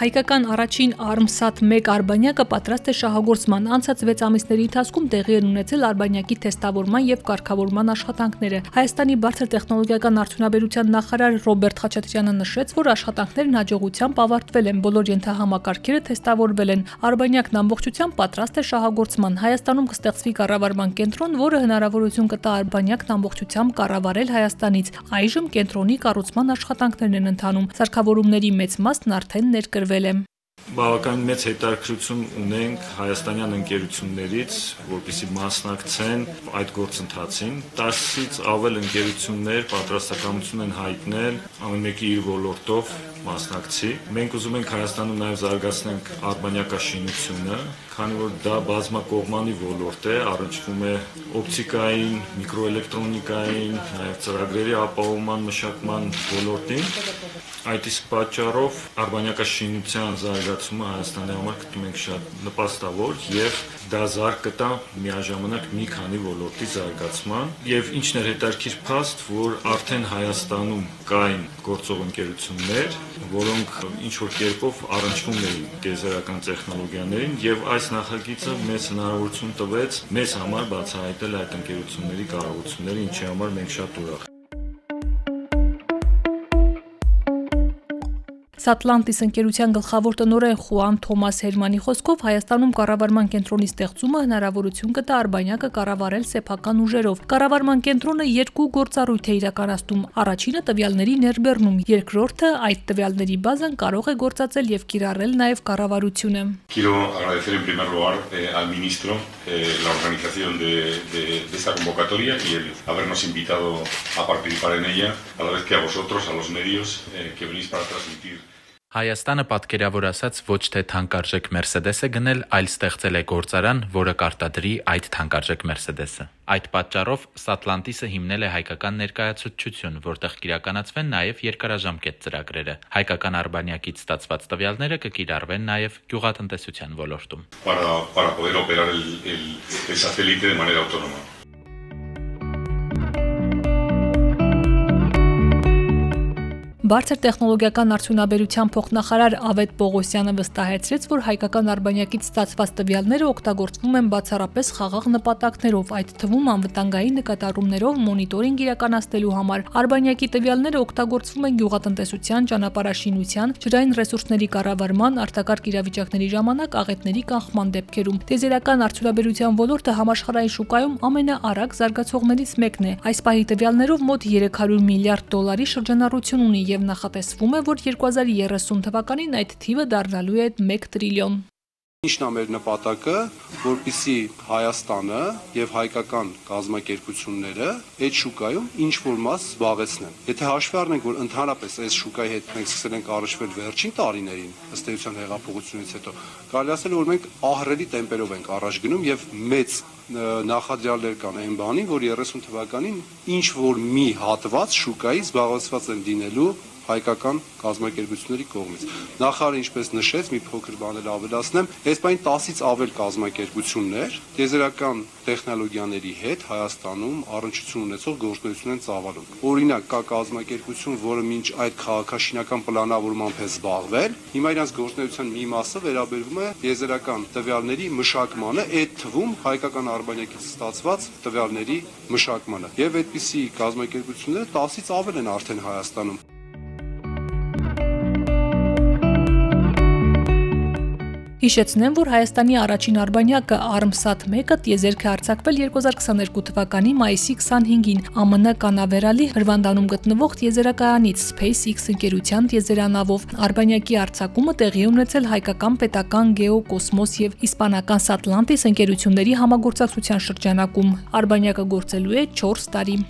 Հայկական առաջին Armsat 1 արբանյակը պատրաստ է շահագործման։ Անցած 6 ամիսների ընթացքում տեղի են ունեցել արբանյակի թեստավորման եւ կարգավորման աշխատանքները։ Հայաստանի բարձր տեխնոլոգիական արդյունաբերության նախարար Ռոբերտ Խաչատրյանը նշեց, որ աշխատանքներն հաջողությամբ ավարտվել են, բոլոր ենթահամակարգերը թեստավորվել են։ Արբանյակն ամբողջությամբ պատրաստ է շահագործման։ Հայաստանում կստեղծվի կառավարման կենտրոն, որը հնարավորություն կտա արբանյակն ամբողջությամբ կառավարել Հայաստանից։ Այժմ կենտրոնի կառուցման աշխատանքներն են ընթանում։ Սարքավորումների մեծ մասն արդեն ներկրվել տրվել է բավականին մեծ հետաքրություն ունենք հայաստանյան ընկերություններից, որպիսի մասնակցեն այդ գործընթացին։ 10-ից ավել ընկերություններ պատրաստակամություն են հայտնել ամեն մեկի իր ոլորտով մասնակցի։ Մենք ուզում ենք Հայաստանում նաև զարգացնենք արբանյակաշինությունը, քանի որ դա բազմակողմանի ոլորտ է, առնչվում է օպտիկային, միկրոէլեկտրոնիկային, նաև ծրագրերի ապահովման մշակման ոլորտին։ Այդ իսկ պատճառով արբանյակաշինության զարգացումը Հայաստանի համար գտնում ենք շատ նպաստավոր եւ դա զարգ կտա միաժամանակ մի քանի ոլորտի զարգացման եւ ինչն էր հետարքիր փաստ, որ արդեն Հայաստանում կային գործող ընկերություններ, որոնք ինչ որ կերպով առնչվում էին գեզերական տեխնոլոգիաներին եւ այս նախագիծը մեծ հնարավորություն տվեց մեզ համար բացահայտել այդ ընկերությունների կարողությունները, ինչի համար մենք շատ ուրախ Սատլանտիս ընկերության գլխավոր տնօրեն Խուան Թոմաս Հերմանի խոսքով Հայաստանում կառավարման կենտրոնի ստեղծումը հնարավորություն կտա Արբանյակը կառավարել սեփական ուժերով։ Կառավարման կենտրոնը երկու գործառույթ է իրականացնում։ Առաջինը տվյալների ներբեռնում, երկրորդը այդ տվյալների բազան կարող է գործածել եւ կիրառել նաեւ կառավարությունը։ Quiero agradecer en primer lugar eh, al ministro eh, la organización de, de, de esta convocatoria y el habernos invitado a participar en ella, a la vez que a vosotros, a los medios eh, que venís para transmitir Հայաստանը պատկերավոր ասած ոչ թե թանկարժեք Mercedes է գնել, այլ ստեղծել է գործարան, որը կարտադրի այդ թանկարժեք Mercedes-ը։ Այդ պատճառով Satlantis-ը հիմնել է հայկական ներկայացուցչություն, որտեղ կիրականացվեն նաև երկարաժամկետ ծրագրերը։ Հայկական արբանյակից ստացված տվյալները կկիրառվեն նաև գյուղատնտեսության ոլորտում։ Para para poder operar el, el satélite de manera autónoma. Բարձր տեխնոլոգիական արդյունաբերության փոխնախարար Ավետ Պողոսյանը վստահեցրեց, որ հայկական արբանյակից ստացված տվյալները օգտագործվում են բացառապես խաղաղ նպատակներով, այդ թվում անվտանգային նկատառումներով մոնիտորինգ իրականացնելու համար։ Արբանյակի տվյալները օգտագործվում են գյուղատնտեսության, ճանապարհաշինության, ջրային ռեսուրսների կառավարման, արտակարգ իրավիճակների ժամանակ աղետների կանխման դեպքերում։ Տեզերական արդյունաբերության ոլորտը համաշխարհային շուկայում ամենաարագ զարգացողներից մեկն է։ Այս պահի տվյալներով մոտ 300 միլիարդ դոլարի շրջանառություն ունի եւ եւ նախատեսվում է, որ 2030 թվականին այդ թիվը դառնալու է 1 տրիլիոն։ Ինչն է մեր նպատակը, որpիսի Հայաստանը եւ հայկական կազմակերպությունները այդ շուկայում ինչ որ մաս զբաղեցնեն։ Եթե հաշվի առնենք, որ ընդհանրապես այս շուկայի հետ մենք սկսել ենք առաջվել վերջին տարիներին, ըստ էության հեղափոխությունից հետո, կարելի ասել, որ մենք ահռելի տեմպերով ենք առաջ գնում եւ մեծ նախադրյալներ կան այն բանի, որ 30 թվականին ինչ որ մի հատված շուկայի զբաղեցված են դինելու հայկական կազմակերպությունների կողմից։ Նախարարը ինչպես նշեց, մի փոքր բան էլ ավելացնեմ, այս բանի 10-ից ավել կազմակերպություններ տեզերական տեխնոլոգիաների հետ Հայաստանում առնչություն ունեցող գործունեություն են ծավալում։ Օրինակ, կա կազմակերպություն, որը մինչ այդ քաղաքաշինական պլանավորմամբ է զբաղվել, հիմա իրանց գործունեության մի մասը վերաբերվում է տեզերական տվյալների մշակմանը, այդ թվում հայկական արբանյակից ստացված տվյալների մշակմանը։ Եվ այդպիսի կազմակերպությունները 10-ից ավել են արդեն Հայաստանում։ Հիշեցնեմ, որ Հայաստանի առաջին արբանյակը Armsat 1-ը տիեզերք է արձակվել 2022 թվականի մայիսի 25-ին ԱՄՆ կանավերալի հրվանդանում գտնվող տիեզերակայանից SpaceX ընկերության տիեզերանավով։ Արբանյակի արձակումը տեղի ունեցել հայկական պետական գեոկոսմոս եւ իսպանական Satlantis ընկերությունների համագործակցության շրջանակում։ Արբանյակը գործելու է 4 տարի։